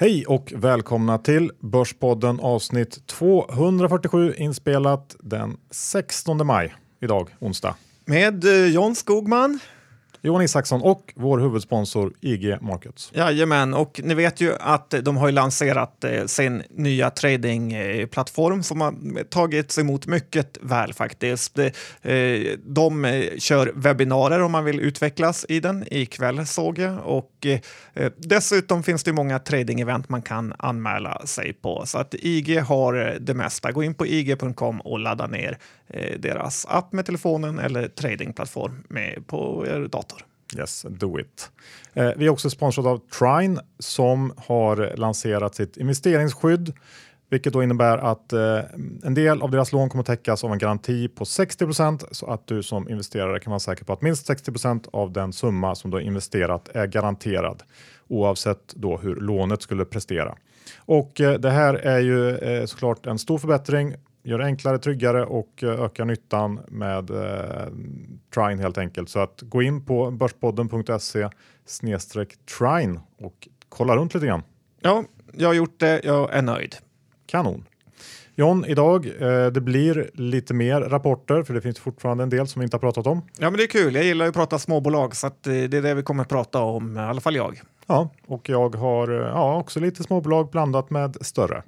Hej och välkomna till Börspodden avsnitt 247 inspelat den 16 maj idag, onsdag. Med eh, John Skogman. Johan Isaksson och vår huvudsponsor IG Markets. Jajamän, och ni vet ju att de har ju lanserat eh, sin nya tradingplattform eh, som har tagits emot mycket väl faktiskt. Eh, de kör webbinarier om man vill utvecklas i den ikväll såg jag och dessutom finns det många trading-event man kan anmäla sig på så att IG har det mesta. Gå in på ig.com och ladda ner Eh, deras app med telefonen eller tradingplattform med på er dator. Yes, do it. Eh, vi är också sponsrade av Trine som har lanserat sitt investeringsskydd, vilket då innebär att eh, en del av deras lån kommer täckas av en garanti på 60% så att du som investerare kan vara säker på att minst 60% av den summa som du har investerat är garanterad oavsett då hur lånet skulle prestera. Och eh, det här är ju eh, såklart en stor förbättring gör det enklare, tryggare och eh, ökar nyttan med eh, Trine helt enkelt. Så att gå in på börspodden.se Trine och kolla runt lite grann. Ja, jag har gjort det. Jag är nöjd. Kanon. John, idag eh, det blir lite mer rapporter för det finns fortfarande en del som vi inte har pratat om. Ja, men det är kul. Jag gillar ju att prata småbolag så att, eh, det är det vi kommer att prata om, i alla fall jag. Ja, och jag har eh, ja, också lite småbolag blandat med större.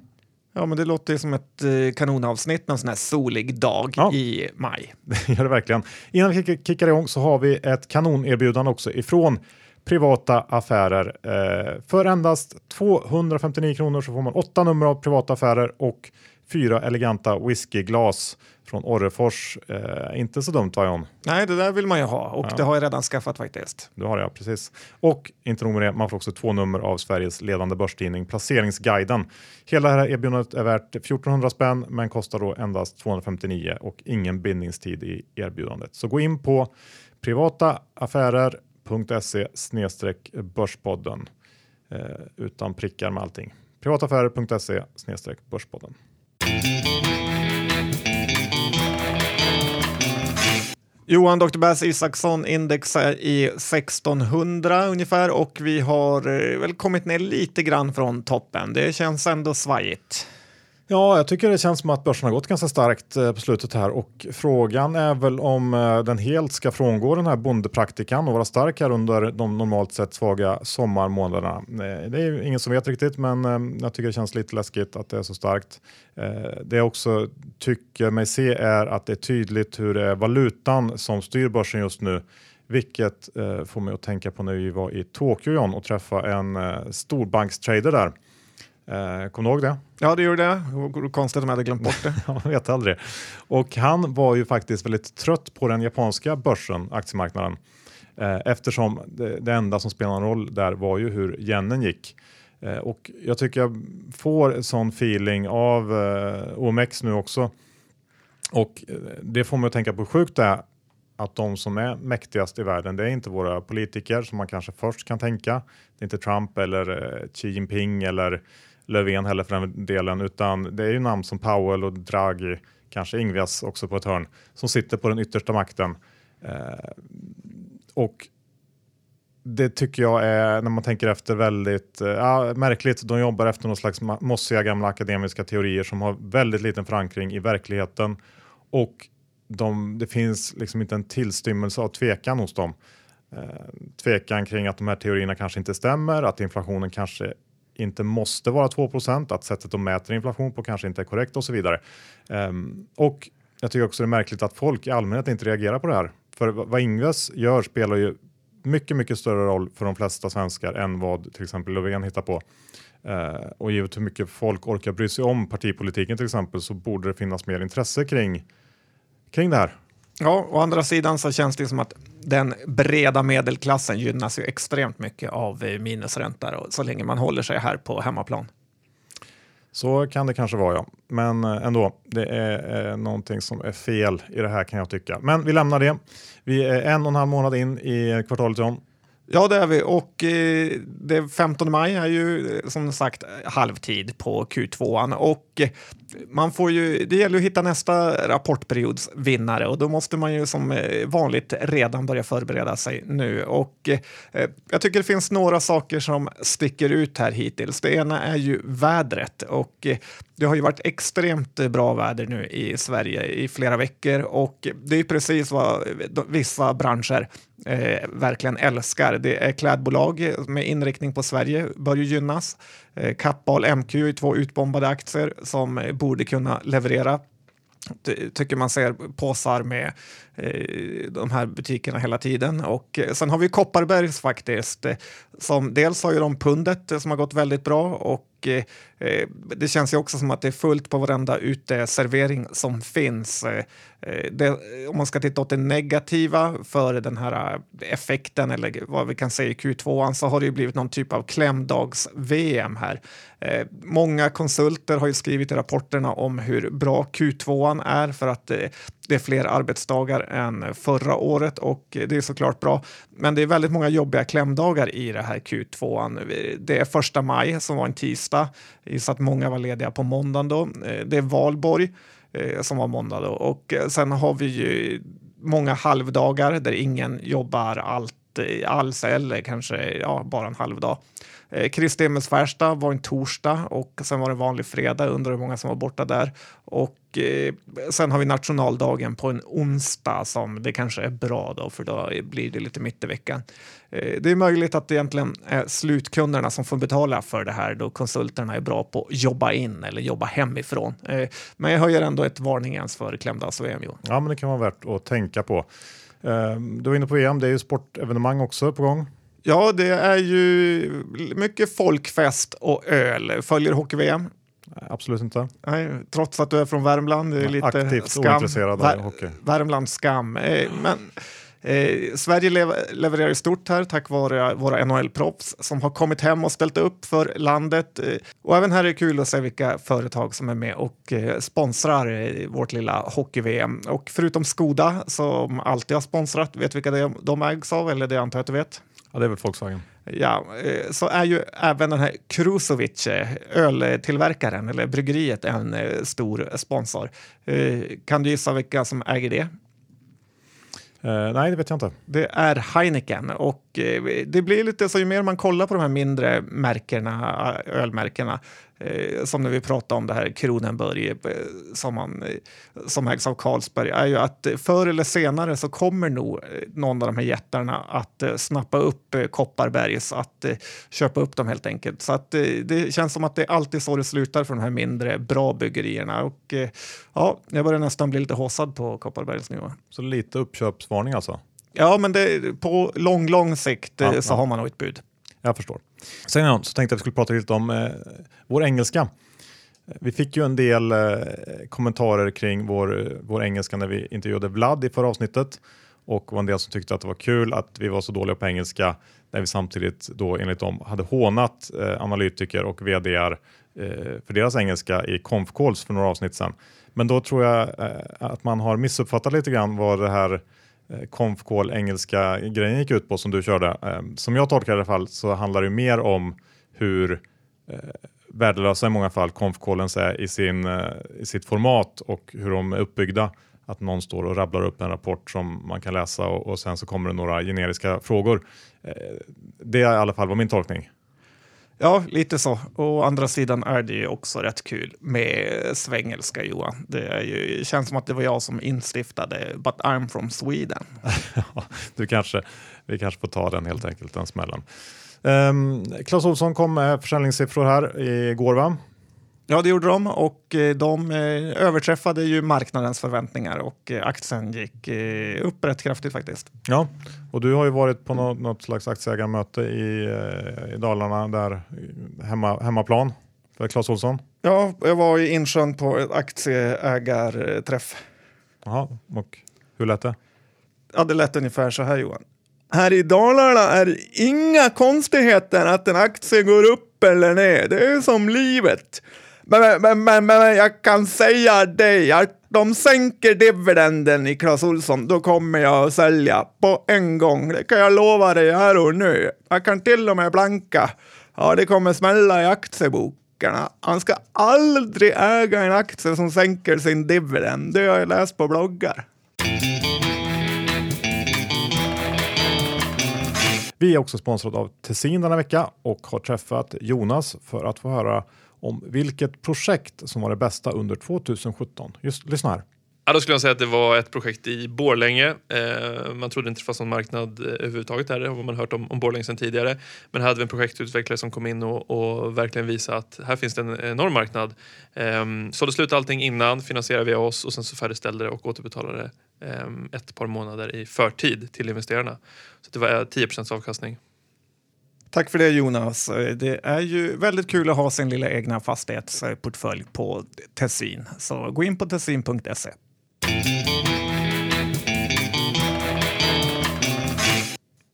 Ja, men det låter som ett eh, kanonavsnitt någon sån här solig dag Ja. i maj. Det gör det verkligen. Innan vi kick- kickar igång så har vi ett kanonerbjudande också ifrån privata affärer. Eh, för endast 259 kronor så får man åtta nummer av privata affärer och fyra eleganta whiskyglas från Orrefors. Eh, inte så dumt John? Nej, det där vill man ju ha och Ja. det har jag redan skaffat faktiskt. Du har det ja, precis. Och inte nog med det, man får också två nummer av Sveriges ledande börstidning Placeringsguiden. Hela det här erbjudandet är värt 1400 spänn men kostar då endast 259 och ingen bindningstid i erbjudandet. Så gå in på privataaffärer.se börspodden eh, utan prickar med allting. Privataffärer.se börspodden. Johan Dr. Bass Isaksson index är i 1600 ungefär och vi har eh, väl kommit ner lite grann från toppen. Det känns ändå svajigt. Ja, jag tycker det känns som att börsen har gått ganska starkt eh, på slutet här och frågan är väl om eh, den helt ska frångå den här bondepraktikan och vara stark här under de normalt sett svaga sommarmånaderna. Eh, det är ju ingen som vet riktigt, men jag tycker det känns lite läskigt att det är så starkt. Det jag också tycker mig se är att det är tydligt hur det är valutan som styr börsen just nu. Vilket eh, får mig att tänka på när vi var i Tokyo John, och träffa en eh, storbankstrader där. Eh, Kommer du ihåg det? Ja, det gjorde det. Det Konstigt om jag hade glömt bort det. Man vet aldrig. Och han var ju faktiskt väldigt trött på den japanska börsen, aktiemarknaden. Eh, eftersom det, det enda som spelade någon roll där var ju hur yenen gick. Eh, och jag tycker jag får sån feeling av OMX nu också. Och det får mig att tänka på hur sjukt det är att de som är mäktigast i världen, det är inte våra politiker som man kanske först kan tänka. Det är inte Trump eller Xi Jinping eller Löfven heller för den delen, utan det är ju namn som Powell och Draghi, kanske Ingves också på ett hörn, som sitter på den yttersta makten. Eh, och det tycker jag är, när man tänker efter, väldigt eh, märkligt. De jobbar efter någon slags mossiga gamla akademiska teorier som har väldigt liten förankring i verkligheten och de, det finns liksom inte en tillstymmelse av tvekan hos dem. Eh, tvekan kring att de här teorierna kanske inte stämmer, att inflationen kanske inte måste vara 2% att sättet de mäter inflation på kanske inte är korrekt och så vidare. Um, och jag tycker också det är märkligt att folk i allmänhet inte reagerar på det här. För vad Ingves gör spelar ju mycket, mycket större roll för de flesta svenskar än vad till exempel Löfven hittar på. Uh, och givet hur mycket folk orkar bry sig om partipolitiken till exempel så borde det finnas mer intresse kring, kring det här. Ja, å andra sidan så känns det som att den breda medelklassen gynnas ju extremt mycket av minusränta så länge man håller sig här på hemmaplan. Så kan det kanske vara ja. Men eh, ändå, det är eh, någonting som är fel i det här kan jag tycka. Men vi lämnar det. Vi är en och en halv månad in i kvartalet John. Ja, det är vi. Och eh, det 15 maj är ju eh, som sagt halvtid på Q2. Och och eh, man får ju, det gäller att hitta nästa rapportperiods vinnare och då måste man ju som eh, vanligt redan börja förbereda sig nu. Och eh, jag tycker det finns några saker som sticker ut här hittills. Det ena är ju vädret och det har ju varit extremt bra väder nu i Sverige i flera veckor och det är precis vad vissa branscher eh, verkligen älskar. Det är klädbolag med inriktning på Sverige bör ju gynnas. Eh, Kappahl MQ är två utbombade aktier som eh, borde kunna leverera tycker man ser påsar med eh, de här butikerna hela tiden. Och eh, sen har vi Kopparbergs faktiskt, eh, som dels har ju de pundet eh, som har gått väldigt bra och eh, Eh, det känns ju också som att det är fullt på varenda uteservering som finns. Eh, eh, det, om man ska titta åt det negativa för den här effekten eller vad vi kan säga i Q2 så har det ju blivit någon typ av klämdags-VM här. Många konsulter har ju skrivit i rapporterna om hur bra Q2 är för att det är fler arbetsdagar än förra året och det är såklart bra. Men det är väldigt många jobbiga klämdagar i det här Q2. Det är första maj som var en tisdag, så att många var lediga på måndagen då. Eh, det är valborg eh, som var måndag då och eh, sen har vi ju många halvdagar där ingen jobbar allt alls eller kanske ja, bara en halv dag. Eh, Kristi himmelsfärdsdag var en torsdag och sen var det vanlig fredag. Undrar hur många som var borta där. Och eh, sen har vi nationaldagen på en onsdag som det kanske är bra då för då blir det lite mitt i veckan. Eh, det är möjligt att det egentligen är slutkunderna som får betala för det här då konsulterna är bra på att jobba in eller jobba hemifrån. Eh, men jag höjer ändå ett varningens för klämdags-VM. Ja, men det kan vara värt att tänka på. Eh, du var inne på VM, det är ju sportevenemang också på gång. Ja, det är ju mycket folkfest och öl. Följer hockey-VM? Absolut inte. Nej, trots att du är från Värmland. Det är lite Aktivt skam. ointresserad av hockey. Värmlands skam. Eh, men Eh, Sverige lev levererar i stort här tack vare våra NHL-proffs som har kommit hem och ställt upp för landet. Eh, och även här är det kul att se vilka företag som är med och eh, sponsrar vårt lilla hockey-VM. Och förutom Skoda som alltid har sponsrat, vet vilka det, de ägs av? Eller det antar jag att du vet? Ja, det är väl Volkswagen. Ja, eh, så är ju även den här Krusovic, eh, öltillverkaren eller bryggeriet, en stor sponsor. Kan du gissa vilka som äger det? Uh, nej, det vet jag inte. Det är Heineken och det blir lite så ju mer man kollar på de här mindre märkena, ölmärkena, eh, som när vi pratade om det här Kronenberg eh, som, man, eh, som ägs av Carlsberg, är ju att förr eller senare så kommer nog eh, någon av de här jättarna att eh, snappa upp eh, Kopparbergs, att eh, köpa upp dem helt enkelt. Så att det känns som att det är alltid så det slutar för de här mindre bra byggerierna. Och ja, jag börjar nästan bli lite håsad på Kopparbergs nu. Så lite uppköpsvarning alltså? Ja, men det, på lång, lång sikt ja, så ja. har man nog ett bud. Jag förstår. Sen så tänkte jag att vi skulle prata lite om eh, vår engelska. Vi fick ju en del eh, kommentarer kring vår, eh, vår engelska när vi intervjuade Vlad i förra avsnittet och var en del som tyckte att det var kul att vi var så dåliga på engelska när vi samtidigt då enligt dem hade hånat eh, analytiker och vd eh, för deras engelska i conf calls för några avsnitt sedan. Men då tror jag eh, att man har missuppfattat lite grann vad det här Eh, conf call engelska grejen gick ut på som du körde. Eh, som jag tolkar det i alla fall så handlar det mer om hur eh, värdelösa i många fall conf är i, sin, eh, i sitt format och hur de är uppbyggda. Att någon står och rabblar upp en rapport som man kan läsa och, och sen så kommer det några generiska frågor. Eh, det är i alla fall var min tolkning. Ja, lite så. Å andra sidan är det ju också rätt kul med svengelska, Johan. Det är ju, känns som att det var jag som instiftade But I'm from Sweden. du kanske, vi kanske får ta den helt enkelt, den smällen. Ehm, um, Claes Olsson kom med försäljningssiffror här igår, va? Ja, det gjorde de och eh, de eh, överträffade ju marknadens förväntningar och eh, aktien gick upp rätt kraftigt faktiskt. Ja, och du har ju varit på något, något slags aktieägarmöte i, i Dalarna där hemma, hemmaplan för Clas Ohlson. Ja, jag var i Insjön på ett aktieägarträff. Jaha, och hur lät det? Ja, det lät ungefär så här Johan. Här i Dalarna är det inga konstigheter att en aktie går upp eller ner. Det är som livet. Men, men, men, men jag kan säga dig att de sänker dividenden i Clas Ohlson, då kommer jag att sälja på en gång. Det kan jag lova dig här och nu. Jag kan till och med blanka. Ja, det kommer smälla i aktiebokarna. Han ska aldrig äga en aktie som sänker sin dividend. Det har jag läst på bloggar. Vi är också sponsrade av Tessin denna vecka och har träffat Jonas för att få höra om vilket projekt som var det bästa under 2017. Just lyssna här. Ja, då skulle jag säga att det var ett projekt i Borlänge. Eh, man trodde inte det fanns någon marknad eh, överhuvudtaget där, det har man hört om, om Borlänge sedan tidigare. Men här hade vi en projektutvecklare som kom in och, och verkligen visade att här finns det en enorm marknad. Eh, sålde slut allting innan, finansierade via oss och sen så färdigställde det och återbetalade eh, ett par månader i förtid till investerarna. Så det var eh, 10% avkastning. Tack för det Jonas. Det är ju väldigt kul att ha sin lilla egna fastighetsportfölj på Tessin. Så gå in på tessin.se.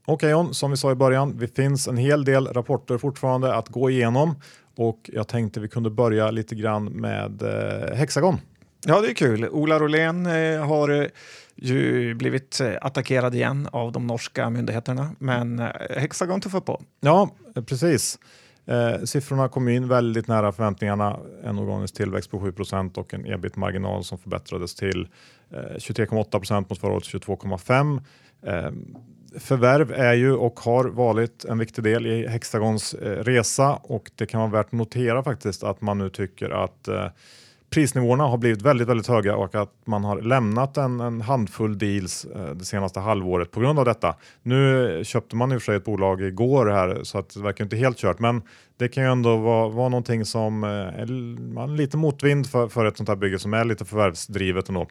Okej John, som vi sa i början, det finns en hel del rapporter fortfarande att gå igenom och jag tänkte vi kunde börja lite grann med eh, Hexagon. Ja, det är kul. Ola Rolén eh, har eh, ju blivit eh, attackerad igen av de norska myndigheterna, men eh, Hexagon tuffar på. Ja, eh, precis. Eh, siffrorna kom in väldigt nära förväntningarna. En organisk tillväxt på 7% och en ebit-marginal som förbättrades till eh, 23,8% mot förra året 22,5. Eh, förvärv är ju och har varit en viktig del i Hexagons resa och det kan vara värt att notera faktiskt att man nu tycker att prisnivåerna har blivit väldigt, väldigt höga och att man har lämnat en, en handfull deals eh, det senaste halvåret på grund av detta. Nu köpte man i och för sig ett bolag igår här så att det verkar inte helt kört, men det kan ju ändå vara, vara någonting som eh, är lite motvind för, för ett sånt här bygge som är lite förvärvsdrivet ändå.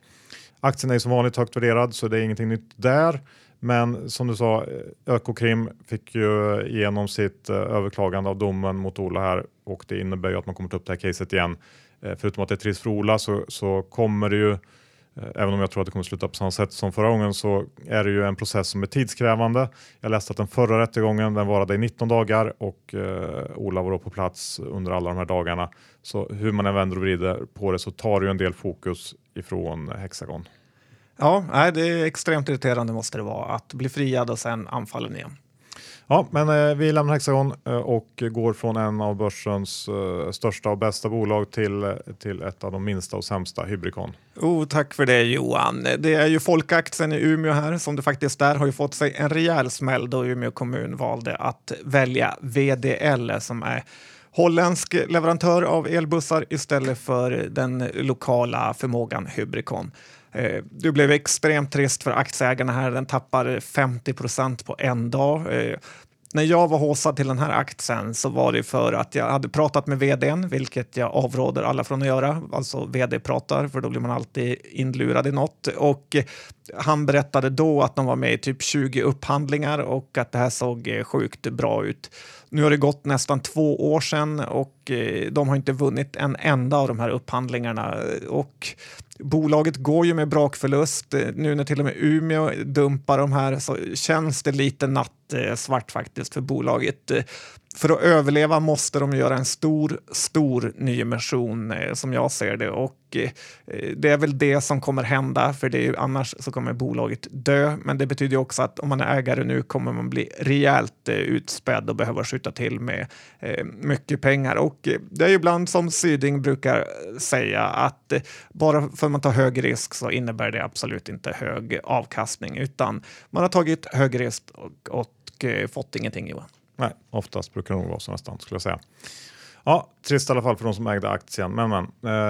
Aktien är som vanligt högt värderad så det är ingenting nytt där. Men som du sa, eh, Ökokrim fick ju igenom sitt eh, överklagande av domen mot Ola här och det innebär ju att man kommer ta upp det här caset igen. Eh, förutom att det är trist för Ola så, så kommer det ju, eh, även om jag tror att det kommer sluta på samma sätt som förra gången, så är det ju en process som är tidskrävande. Jag läste att den förra rättegången den varade i 19 dagar och eh, Ola var då på plats under alla de här dagarna. Så hur man än vänder och vrider på det så tar det ju en del fokus ifrån Hexagon. Ja, nej, det är extremt irriterande måste det vara att bli friad och sen anfallen igen. Ja, men eh, vi lämnar Hexagon eh, och går från en av börsens eh, största och bästa bolag till, eh, till ett av de minsta och sämsta, Hybricon. Oh, tack för det Johan. Det är ju folkaktien i Umeå här som det faktiskt är har ju fått sig en rejäl smäll då Umeå kommun valde att välja VDL som är holländsk leverantör av elbussar istället för den lokala förmågan Hybricon. Eh, det blev extremt trist för aktieägarna här. Den tappar 50 procent på en dag. Eh, när jag var håsad till den här aktien så var det för att jag hade pratat med vdn, vilket jag avråder alla från att göra. Alltså vd-pratar, för då blir man alltid inlurad i något. Och han berättade då att de var med i typ 20 upphandlingar och att det här såg eh, sjukt bra ut. Nu har det gått nästan två år sedan och de har inte vunnit en enda av de här upphandlingarna. Och Bolaget går ju med brakförlust. Eh, nu när till och med Umeå dumpar de här så känns det lite nattsvart eh, faktiskt för bolaget eh, för att överleva måste de göra en stor, stor nyemission eh, som jag ser det och eh, det är väl det som kommer hända för det är, annars så kommer bolaget dö. Men det betyder också att om man är ägare nu kommer man bli rejält eh, utspädd och behöva skjuta till med eh, mycket pengar. Och eh, det är ju ibland som Syding brukar eh, säga att bara för att man tar hög risk så innebär det absolut inte hög avkastning utan man har tagit hög risk och, och fått ingenting Johan. Nej, oftast brukar det nog vara så nästan skulle jag säga. Ja, trist i alla fall för de som ägde aktien. Men, men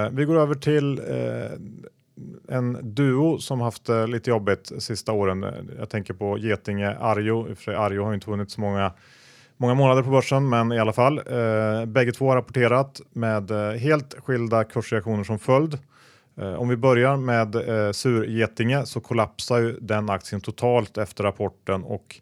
eh, vi går över till eh, en duo som haft eh, lite jobbigt sista åren. Eh, jag tänker på Getinge Arjo. För Arjo har inte vunnit så många, många månader på börsen, men i alla fall. Eh, bägge två har rapporterat med eh, helt skilda kursreaktioner som följd. Eh, om vi börjar med eh, Sur-Getinge så kollapsar ju den aktien totalt efter rapporten och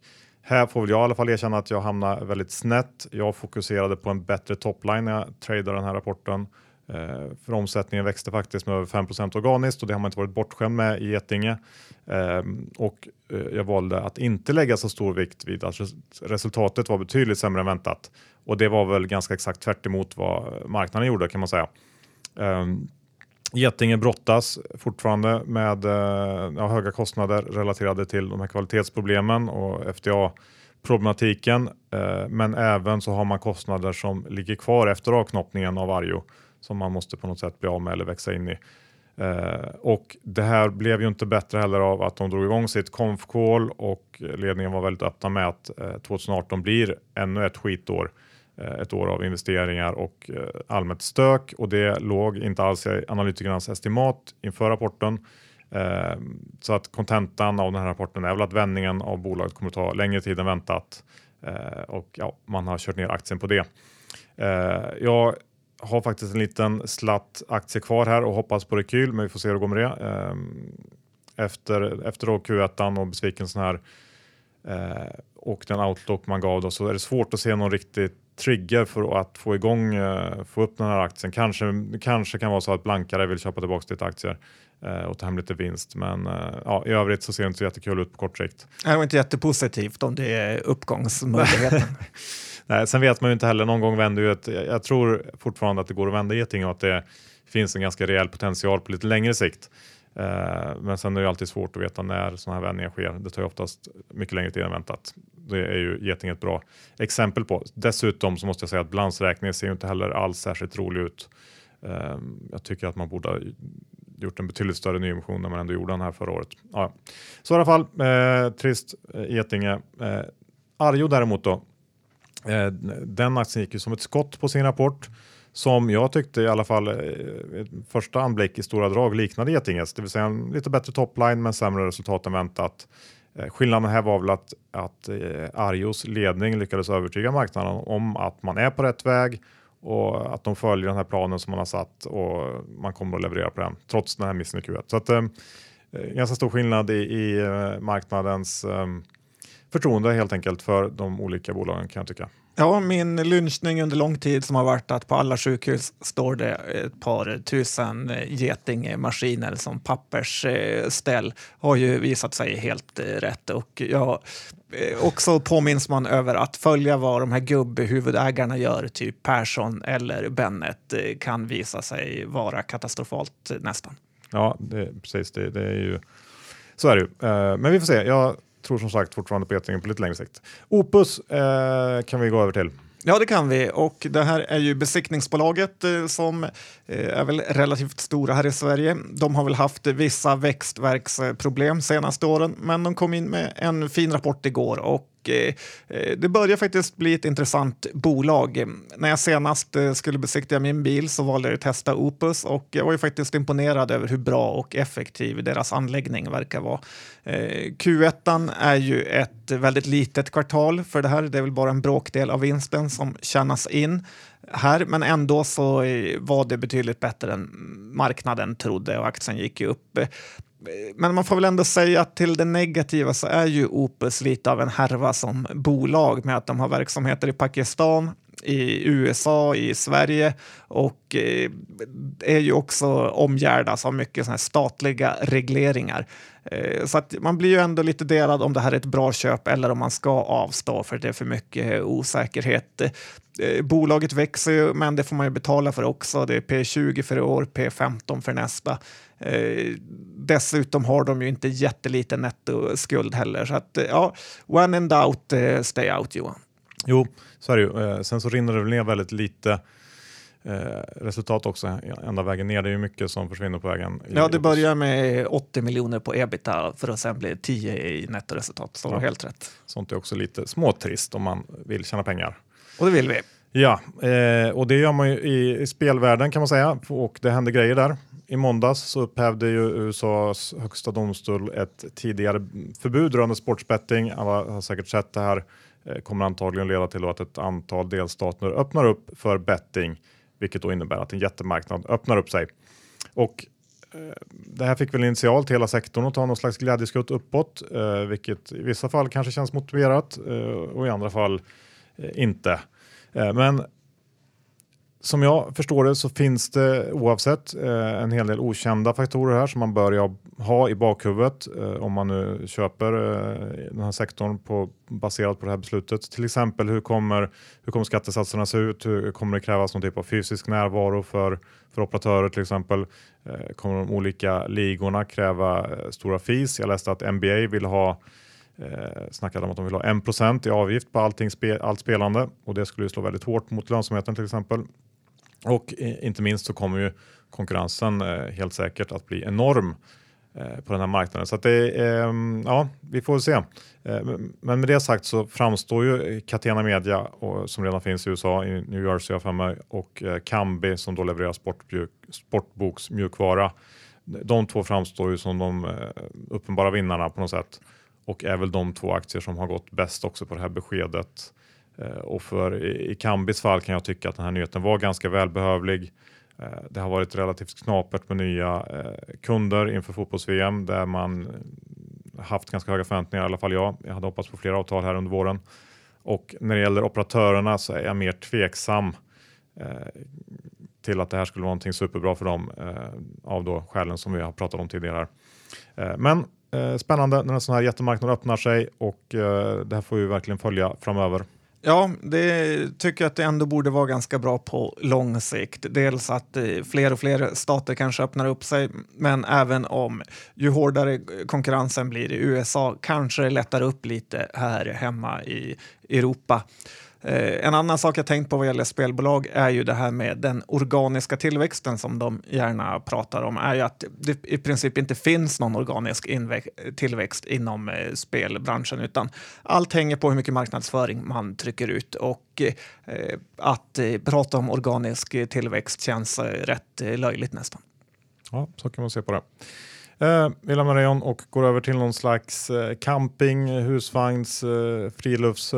här får väl jag i alla fall erkänna att jag hamnar väldigt snett. Jag fokuserade på en bättre topline när jag tradade den här rapporten. Eh, för omsättningen växte faktiskt med över 5 organiskt och det har man inte varit bortskämd med i Getinge. Eh, och eh, jag valde att inte lägga så stor vikt vid att resultatet var betydligt sämre än väntat. Och det var väl ganska exakt tvärt vad marknaden gjorde kan man säga. Um, Getinge brottas fortfarande med eh, ja, höga kostnader relaterade till de här kvalitetsproblemen och FDA problematiken. Eh, men även så har man kostnader som ligger kvar efter avknoppningen av Arjo som man måste på något sätt bli av med eller växa in i. Eh, och det här blev ju inte bättre heller av att de drog igång sitt konf-call och ledningen var väldigt öppna med att eh, 2018 blir ännu ett skitår Eh, ett år av investeringar och eh, allmänt stök och det låg inte alls i analytikernas estimat inför rapporten. Eh, så att kontentan av den här rapporten är väl att vändningen av bolaget kommer att ta längre tid än väntat och ja, man har kört ner aktien på det. Jag har faktiskt en liten slatt aktie kvar här och hoppas på rekyl, men vi får se hur det går med det. Efter, efter Q1 och besvikelsen här och den outlook man gav då, så är det svårt att se någon riktigt trigger för att få igång, få upp den här aktien. Kanske, kanske kan vara så att blankare vill köpa tillbaka lite aktier. Eh, och ta hem lite vinst. Men eh, ja, i övrigt så ser det inte så jättekul ut på kort sikt. Det var inte jättepositivt om det är uppgångsmöjligheten. Nej, sen vet man ju inte heller, någon gång vänder ju ett, jag tror fortfarande att det går att vända Geting och att det finns en ganska rejäl potential på lite längre sikt. Eh, men sen är det alltid svårt att veta när sådana här vändningar sker. Det tar ju oftast mycket längre tid än väntat. Det är ju Geting ett bra exempel på. Dessutom så måste jag säga att balansräkningen ser ju inte heller alls särskilt rolig ut. Ehm, jag tycker att man borde ha gjort en betydligt större nyemission när man ändå gjorde den här förra året. Ja, så i alla fall, eh, trist eh, Getinge. Eh, Arjo däremot då, eh, den aktien gick ju som ett skott på sin rapport som jag tyckte i alla fall eh, första anblick i stora drag liknade Getinges, det vill säga en lite bättre topline men sämre resultat än väntat. Eh, skillnaden här var väl att, att eh, Arjos ledning lyckades övertyga marknaden om att man är på rätt väg och att de följer den här planen som man har satt och man kommer att leverera på den trots den här missen i Q1. Så att, eh, eh, ganska stor skillnad i, i marknadens eh, förtroende helt enkelt för de olika bolagen kan jag tycka. Ja, min lynchning under lång tid som har varit att på alla sjukhus står det ett par tusen getingmaskiner som pappersställ har ju visat sig helt eh, rätt och jag eh, också påminns man över att följa vad de här gubbhuvudägarna gör, typ Persson eller Bennet, eh, kan visa sig vara katastrofalt nästan. Ja, det, precis. Det, det är ju, så är det ju. Men vi får se. Jag tror som sagt fortfarande på Getingen på lite längre sikt. Opus eh, kan vi gå över till. Ja, det kan vi. Och det här är ju besiktningsbolaget eh, som eh, är väl relativt stora här i Sverige. De har väl haft vissa växtverksproblem senaste åren, men de kom in med en fin rapport igår och Eh, eh, det börjar faktiskt bli ett intressant bolag. När jag senast eh, skulle besiktiga min bil så valde jag att testa Opus och jag var ju faktiskt imponerad över hur bra och effektiv deras anläggning verkar vara. Q1 är ju ett väldigt litet kvartal för det här. Det är väl bara en bråkdel av vinsten som tjänas in här, men ändå så var det betydligt bättre än marknaden trodde och aktien gick ju upp men man får väl ändå säga att till det negativa så är ju Opus lite av en härva som bolag med att de har verksamheter i Pakistan, i USA, i Sverige och eh, är ju också omgärdas av mycket såna statliga regleringar. Eh, så att man blir ju ändå lite delad om det här är ett bra köp eller om man ska avstå för det är för mycket osäkerhet. Eh, bolaget växer ju, men det får man ju betala för också. Det är P20 för i år, P15 för nästa. Eh, dessutom har de ju inte jätteliten nettoskuld heller. Så att, eh, ja, one and out, eh, stay out Johan. Jo, så är det ju. Eh, sen så rinner det väl ner väldigt lite eh, resultat också ända vägen ner. Det är ju mycket som försvinner på vägen. Ja, det börjar med 80 miljoner på ebita för att sen bli 10 i nettoresultat. Så ja. helt rätt. Sånt är också lite småtrist om man vill tjäna pengar. Och det vill vi. Ja, eh, och det gör man ju i, i, spelvärlden kan man säga och det händer grejer där. I måndags så upphävde ju USAs högsta domstol ett tidigare förbud rörande sportsbetting. Alla har säkert sett det här. Eh, kommer antagligen leda till att ett antal delstater öppnar upp för betting, vilket då innebär att en jättemarknad öppnar upp sig. Och eh, det här fick väl initialt hela sektorn att ta någon slags glädjeskutt uppåt, eh, vilket i vissa fall kanske känns motiverat eh, och i andra fall Eh, inte. Eh, men som jag förstår det så finns det oavsett eh, en hel del okända faktorer här som man bör ha i bakhuvudet om man nu köper den här sektorn på, baserat på det här beslutet. Till exempel hur kommer, hur kommer skattesatserna se ut? Hur kommer det krävas någon typ av fysisk närvaro för, för operatörer till exempel? Kommer de olika ligorna kräva stora fees? Jag läste att NBA vill ha eh, snackade om att de vill ha 1 i avgift på allting spe, allt spelande och det skulle ju slå väldigt hårt mot lönsamheten till exempel. Och eh, inte minst så kommer ju konkurrensen eh, helt säkert att bli enorm eh, på den här marknaden. Så att det, eh, ja, vi får se. Eh, men med det sagt så framstår ju Catena Media och, som redan finns i USA, i New Jersey för mig, och eh, Kambi som då levererar sportboksmjukvara. De två framstår ju som de eh, uppenbara vinnarna på något sätt och är väl de två aktier som har gått bäst också på det här beskedet. Eh, och för i Kambis fall kan jag tycka att den här nyheten var ganska välbehövlig. Eh, det har varit relativt knapert med nya eh, kunder inför fotbolls-VM där man haft ganska höga förväntningar, i alla fall jag. Jag hade hoppats på flera avtal här under våren. Och när det gäller operatörerna så är jag mer tveksam till att det här skulle vara någonting superbra för dem av då skälen som vi har pratat om tidigare. men Eh, spännande när en sån här jättemarknad öppnar sig och eh, det här får vi verkligen följa framöver. Ja, det tycker jag att det ändå borde vara ganska bra på lång sikt. Dels att eh, fler och fler stater kanske öppnar upp sig, men även om ju hårdare konkurrensen blir i USA kanske det lättar upp lite här hemma i Europa. Eh, en annan sak jag tänkt på vad gäller spelbolag är ju det här med den organiska tillväxten som de gärna pratar om. är ju att det i princip inte finns någon organisk tillväxt inom eh, spelbranschen utan allt hänger på hur mycket marknadsföring man trycker ut och eh, att eh, prata om organisk tillväxt känns eh, rätt eh, löjligt nästan. Ja, så kan man se på det. Eh, vi lämnar Rayon och går över till någon slags camping, husvagns, frilufts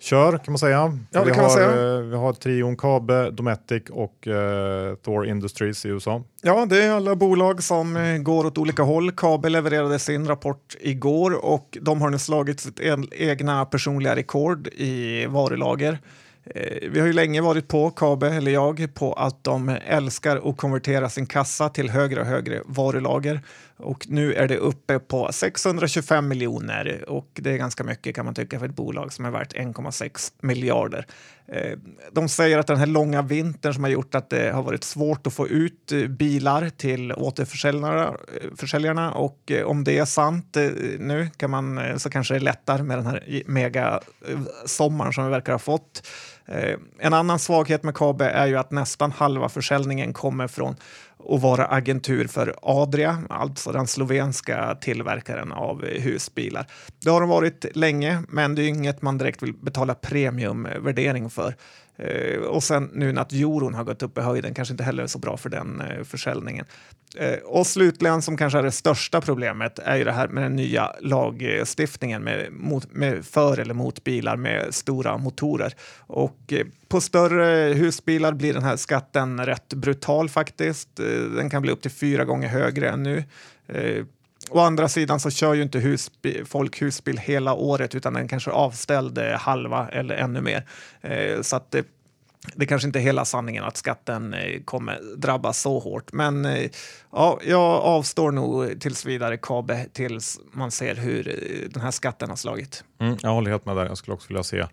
kör kan man säga. Ja, vi, har, säga. Eh, vi har trion Kabe, Dometic och uh, Thor Industries i USA. Ja, det är alla bolag som uh, går åt olika håll. Kabe levererade sin rapport igår och de har nu slagit sitt egna personliga rekord i varulager. Eh, vi har ju länge varit på, Kabe eller jag, på att de älskar att konvertera sin kassa till högre och högre varulager. Och nu är det uppe på 625 miljoner och det är ganska mycket kan man tycka för ett bolag som är värt 1,6 miljarder. Eh, de säger att den här långa vintern som har gjort att det har varit svårt att få ut eh, bilar till återförsäljarna eh, och om det är sant nu kan man, så kanske det lättar med den här mega sommaren som vi verkar ha fått. En annan svaghet med KABE är ju att nästan halva försäljningen kommer från och vara agentur för Adria, alltså den slovenska tillverkaren av husbilar. Det har de varit länge, men det är inget man direkt vill betala premiumvärdering för. Eh, och sen nu när euron har gått upp i höjden kanske inte heller är så bra för den eh, försäljningen. Eh, och slutligen, som kanske är det största problemet, är ju det här med den nya lagstiftningen med, mot, med för eller mot bilar med stora motorer. Och eh, på större husbilar blir den här skatten rätt brutal faktiskt. Eh, den kan bli upp till fyra gånger högre än nu. Eh, Å andra sidan så kör ju inte husbil, folk husbil hela året utan den kanske är avställd halva eller ännu mer. Eh, så att det, det kanske inte är hela sanningen att skatten eh, kommer drabbas så hårt. Men eh, ja, jag avstår nog tills vidare KABE tills man ser hur den här skatten har slagit. Mm, jag håller helt med där. Jag skulle också vilja se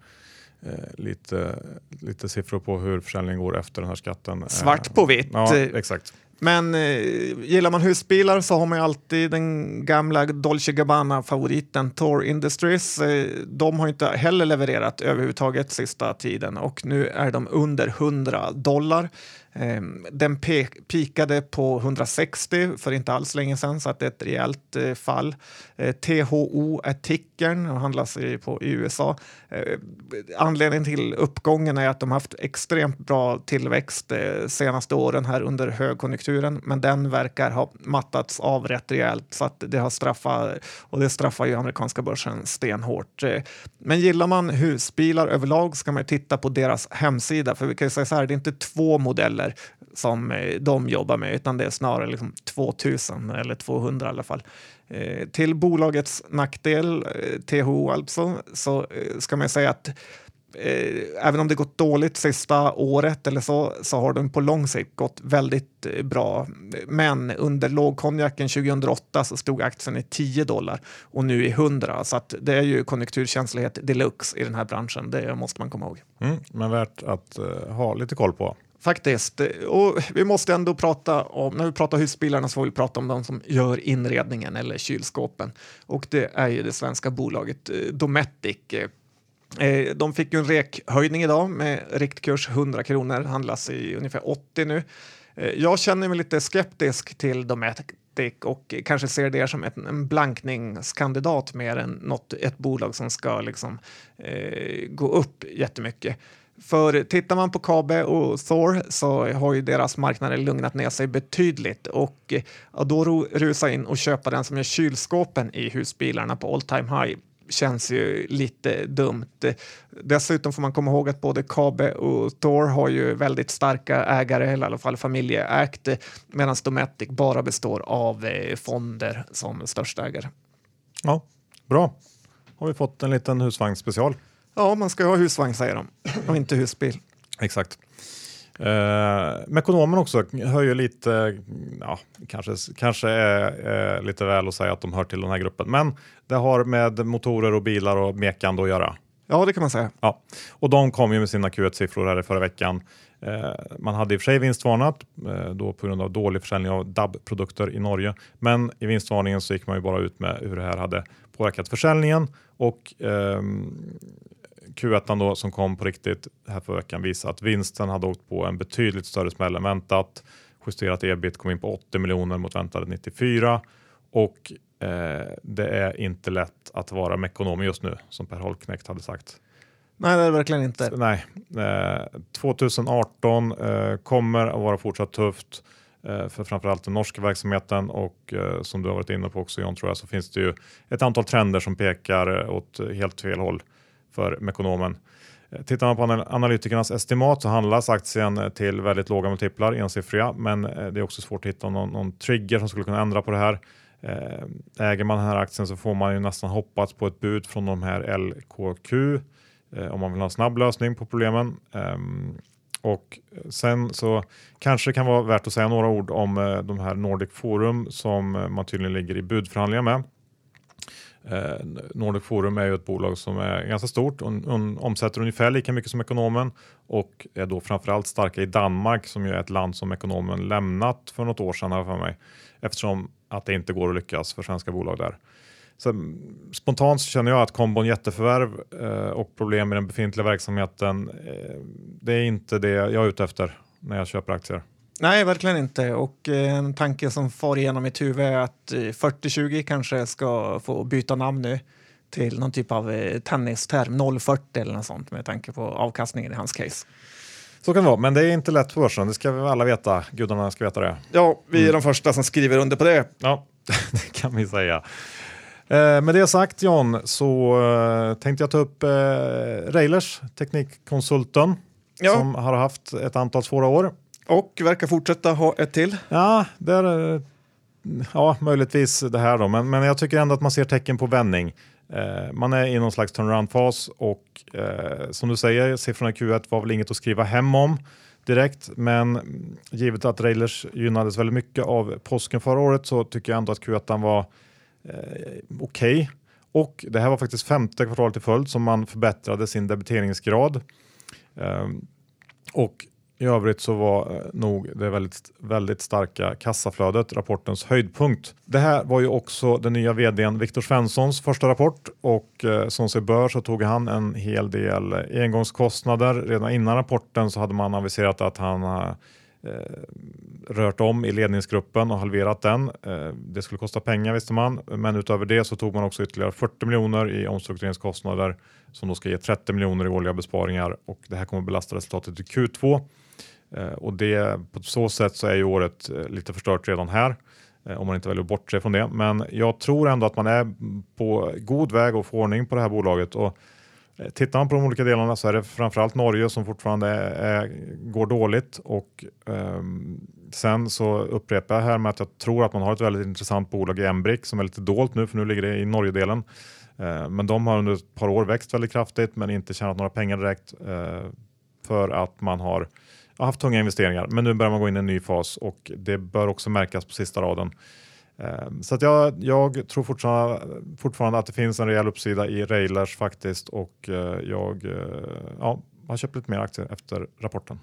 Eh, lite, lite siffror på hur försäljningen går efter den här skatten. Svart på vitt. Ja, exakt. Men eh, gillar man husbilar så har man ju alltid den gamla Dolce Gabbana-favoriten Tor Industries. Eh, de har inte heller levererat överhuvudtaget sista tiden och nu är de under 100 dollar. Eh, den pikade på 160 för inte alls länge sedan, så att det är ett rejält eh, fall. Eh, THO är tickern och handlas i, på, i USA. Eh, anledningen till uppgången är att de haft extremt bra tillväxt de senaste åren här under konjunkturen, men den verkar ha mattats av rätt rejält så att det har straffat och det straffar ju amerikanska börsen stenhårt. Men gillar man husbilar överlag ska man titta på deras hemsida, för vi kan ju säga så här, det är inte två modeller som eh, de jobbar med, utan det är snarare liksom 2000 eller 200 i alla fall. Eh, till bolagets nackdel, eh, THO alltså, så ska man säga att även om det gått dåligt sista året eller så, så har de på lång sikt gått väldigt bra. Men under lågkonjaken 2008 så stod aktien i 10 dollar och nu i 100. Så att det är ju konjunkturkänslighet deluxe i den här branschen. Det måste man komma ihåg. Mm, men värt att uh, ha lite koll på. faktiskt. Och vi måste ändå prata om, när vi pratar husbilarna så får vi prata om de som gör inredningen eller kylskåpen. Och det är ju det svenska bolaget eh, Dometic. Eh, de fick ju en rekhöjning idag med riktkurs 100 kronor, handlas i ungefär 80 nu. Eh, jag känner mig lite skeptisk till Dometic och kanske ser det som en blankningskandidat mer än något, ett bolag som ska liksom, eh, gå upp jättemycket. För tittar man på Kabe och Thor så har ju deras marknader lugnat ner sig betydligt och eh, ja, då rusa in och köpa den som gör kylskåpen i husbilarna på all time high känns ju lite dumt. Dessutom får man komma ihåg att både Kabe och Thor har ju väldigt starka ägare, eller i alla fall familjeägt, medan Dometic bara består av eh, fonder som största ägare. Ja, bra. Har vi fått en liten husvagnsspecial. Ja, man ska ha husvagn säger de, och inte husbil. Exakt. Eh, Mekonomen också höjer lite, ja, kanske, kanske är eh, lite väl att säga att de hör till den här gruppen, men det har med motorer och bilar och mekande att göra. Ja, det kan man säga. Ja, och de kom ju med sina Q1-siffror här i förra veckan. Eh, man hade i och för sig vinstvarnat eh, då på grund av dålig försäljning av DAB-produkter i Norge, men i vinstvarningen så gick man ju bara ut med hur det här hade påverkat försäljningen och ehm, Q1 då, som kom på riktigt här för veckan visar att vinsten hade åkt på en betydligt större smäll än väntat. Justerat ebit kom in på 80 miljoner mot väntade 94 och eh, det är inte lätt att vara mekonom just nu som Per Holknekt hade sagt. Nej, det är verkligen inte. Nej, eh, 2018 eh, kommer att vara fortsatt tufft eh, för framförallt den norska verksamheten och eh, som du har varit inne på också John tror jag så finns det ju ett antal trender som pekar åt helt fel håll för Mekonomen. Eh, tittar man på analytikernas estimat så handlas aktien eh, till väldigt låga multiplar, ensiffriga, men eh, det är också svårt att hitta någon, någon trigger som skulle kunna ändra på det här. Äger man den här aktien så får man ju nästan hoppas på ett bud från de här LKQ om man vill ha en snabb lösning på problemen. Ehm, och sen så kanske det kan vara värt att säga några ord om de här Nordic Forum som man tydligen ligger i budförhandlingar med. Eh, Nordic Forum är ju ett bolag som är ganska stort och omsätter ungefär lika mycket som Ekonomen och är då framförallt starka i Danmark som ju är ett land som Ekonomen lämnat för något år sedan för mig eftersom att det inte går att lyckas för svenska bolag där. Så, mm, spontant så känner jag att kombon jätteförvärv eh, och problem i den befintliga verksamheten. Eh, det är inte det jag är ute efter när jag köper aktier. Nej, verkligen inte. Och eh, en tanke som far igenom mitt huvud är att 4020 eh, kanske ska få byta namn nu till någon typ av eh, tennisterm, 040 eller något sånt med tanke på avkastningen i hans case. Så kan det vara, men det är inte lätt på börsen. Det ska vi alla veta. Gudarna ska veta det. Ja, vi är mm. de första som skriver under på det. Ja, det kan vi säga. Eh, med det sagt John så eh, tänkte jag ta upp eh, Railers, Teknikkonsulten, ja. som har haft ett antal svåra år. Och verkar fortsätta ha ett till. Ja, där, ja möjligtvis det här då, men, men jag tycker ändå att man ser tecken på vändning. Eh, man är i någon slags turnaround-fas och eh, som du säger, siffrorna i Q1 var väl inget att skriva hem om direkt, men givet att Railers gynnades väldigt mycket av påsken förra året så tycker jag ändå att Q1 var eh, okej. Okay. Och det här var faktiskt femte kvartalet i följd som man förbättrade sin debiteringsgrad. Eh, och i övrigt så var eh, nog det väldigt, väldigt starka kassaflödet rapportens höjdpunkt. Det här var ju också den nya vdn Viktor Svenssons första rapport och eh, som sig bör så tog han en hel del engångskostnader. Redan innan rapporten så hade man aviserat att han eh, rört om i ledningsgruppen och halverat den. Eh, det skulle kosta pengar visste man, men utöver det så tog man också ytterligare 40 miljoner i omstruktureringskostnader som då ska ge 30 miljoner i årliga besparingar och det här kommer belasta resultatet i Q2. Eh, och det, på så sätt så är ju året eh, lite förstört redan här eh, om man inte väljer att bortse från det. Men jag tror ändå att man är på god väg att få ordning på det här bolaget. Och tittar man på de olika delarna så är det framförallt Norge som fortfarande är, går dåligt. Och um, sen så upprepar jag här med att jag tror att man har ett väldigt intressant bolag i Embrick som är lite dolt nu för nu ligger det i Norgedelen. Uh, men de har under ett par år växt väldigt kraftigt men inte tjänat några pengar direkt uh, för att man har har haft tunga investeringar, men nu börjar man gå in i en ny fas och det bör också märkas på sista raden. Ehm, så att jag, jag tror fortfarande, fortfarande att det finns en rejäl uppsida i Railers faktiskt och eh, jag eh, ja, har köpt lite mer aktier efter rapporten.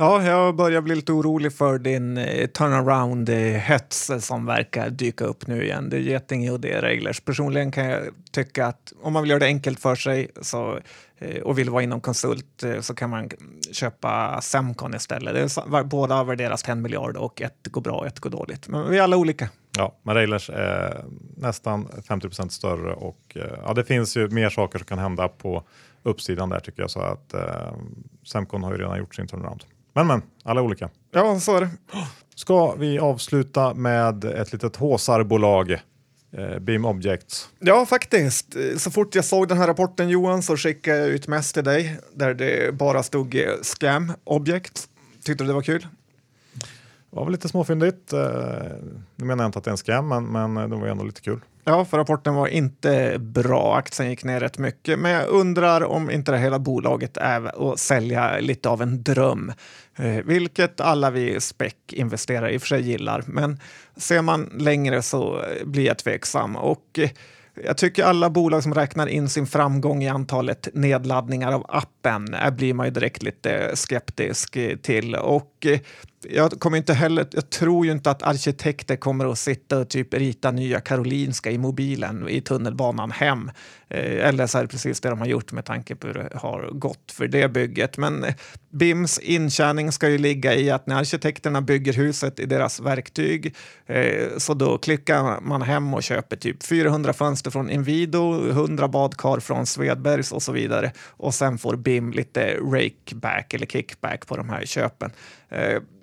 Ja, jag börjar bli lite orolig för din eh, turnaround-hets som verkar dyka upp nu igen. Det är Getinge och det är Reglers. Personligen kan jag tycka att om man vill göra det enkelt för sig så, och vill vara inom konsult eh, så kan man köpa Semcon istället. Det är, så- båda värderas till en miljard och ett går bra och ett går dåligt. Men vi är alla olika. Ja, men Railers är nästan 50% större och eh, ja, det finns ju mer saker som kan hända på uppsidan där tycker jag. Så att eh, Semcon har ju redan gjort sin turnaround. Men men, alla olika. Ja, så är det. Ska vi avsluta med ett litet håsarbolag, eh, Beam Objects. Ja, faktiskt. Så fort jag såg den här rapporten Johan så skickade jag ut mest till dig där det bara stod eh, scam object. Tyckte du det var kul? Det var väl lite småfyndigt. Eh, nu menar jag inte att det är en scam, men, men det var ändå lite kul. Ja, för rapporten var inte bra. Aktien gick ner rätt mycket, men jag undrar om inte det hela bolaget är att sälja lite av en dröm, eh, vilket alla vi spec-investerare i och för sig gillar. Men ser man längre så blir jag tveksam och eh, jag tycker alla bolag som räknar in sin framgång i antalet nedladdningar av appen eh, blir man ju direkt lite skeptisk till. Och jag, kommer inte heller, jag tror ju inte att arkitekter kommer att sitta och typ rita nya Karolinska i mobilen i tunnelbanan hem. Eh, eller så är det precis det de har gjort med tanke på hur det har gått för det bygget. Men eh, BIMs intjäning ska ju ligga i att när arkitekterna bygger huset i deras verktyg eh, så då klickar man hem och köper typ 400 fönster från Inwido, 100 badkar från Svedbergs och så vidare. Och sen får BIM lite rakeback eller kickback på de här köpen.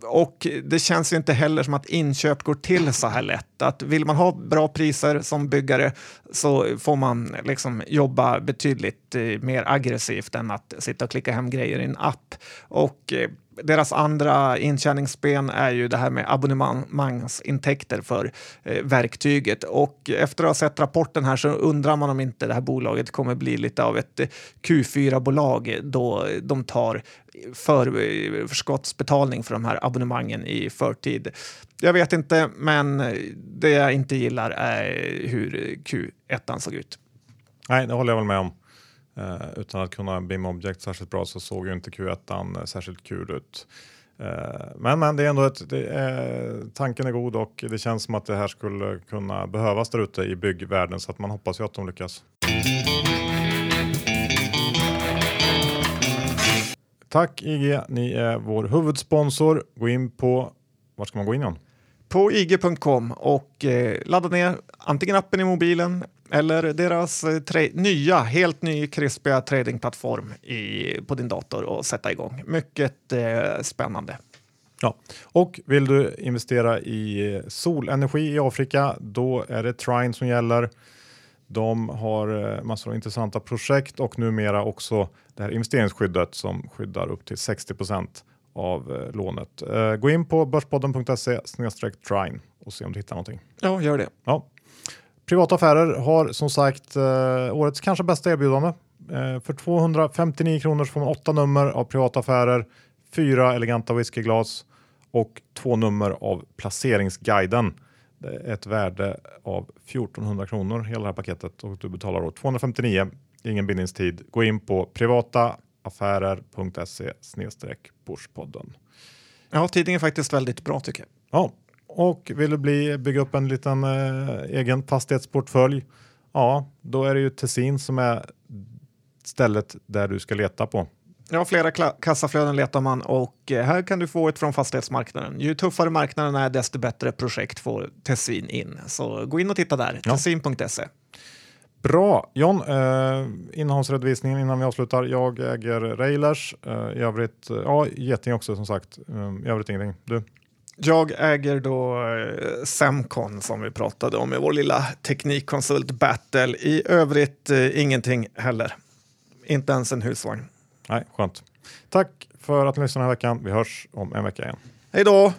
Och det känns ju inte heller som att inköp går till så här lätt. Att vill man ha bra priser som byggare så får man liksom jobba betydligt eh, mer aggressivt än att sitta och klicka hem grejer i en app. Och eh, deras andra intjäningsben är ju det här med abonnemangsintäkter för eh, verktyget. Och efter att ha sett rapporten här så undrar man om inte det här bolaget kommer bli lite av ett eh, Q4-bolag då de tar för, eh, förskottsbetalning för de här abonnemangen i förtid. Jag vet inte, men det jag inte gillar är hur Q1 såg ut. Nej, det håller jag väl med om. Eh, utan att kunna BIM Object särskilt bra så såg ju inte Q1 eh, särskilt kul ut. Eh, men, men det är ändå ett, det är, tanken är god och det känns som att det här skulle kunna behövas där ute i byggvärlden så att man hoppas ju att de lyckas. Tack IG, ni är vår huvudsponsor. Gå in på, var ska man gå in John? på ig.com och eh, ladda ner antingen appen i mobilen eller deras eh, tra- nya, helt ny krispiga tradingplattform i, på din dator och sätta igång. Mycket eh, spännande. Ja, och vill du investera i solenergi i Afrika, då är det Trine som gäller. De har eh, massor av intressanta projekt och numera också det här investeringsskyddet som skyddar upp till 60% av eh, lånet. Eh, Gå in på börspodden.se trine och se om du hittar någonting. Ja, gör det. Ja. Privata affärer har som sagt eh, årets kanske bästa erbjudande. Eh, för 259 kronor så får man åtta nummer av privata affärer, fyra eleganta whiskyglas och två nummer av placeringsguiden. Det är ett värde av 1400 kronor hela det här paketet och du betalar då 259, ingen bindningstid. Gå in på privataaffärer.se Börspodden. Ja, tidningen är faktiskt väldigt bra tycker jag. Ja, och vill du bli, bygga upp en liten eh, egen fastighetsportfölj? Ja, då är det ju Tessin som är stället där du ska leta på. Ja, flera kassaflöden letar man och eh, här kan du få ett från fastighetsmarknaden. Ju tuffare marknaden är, desto bättre projekt får Tessin in. Så gå in och titta där, Ja. tessin.se. Bra! John, eh, innehållsredovisningen innan vi avslutar. Jag äger Railers. Eh, I övrigt, eh, ja, Geting också som sagt. Eh, I övrigt ingenting. Du? Jag äger då eh, Semcon som vi pratade om i vår lilla teknikkonsult battle. I övrigt eh, ingenting heller. Inte ens en husvagn. Nej, skönt. Tack för att ni lyssnade den här veckan. Vi hörs om en vecka igen. Hej då!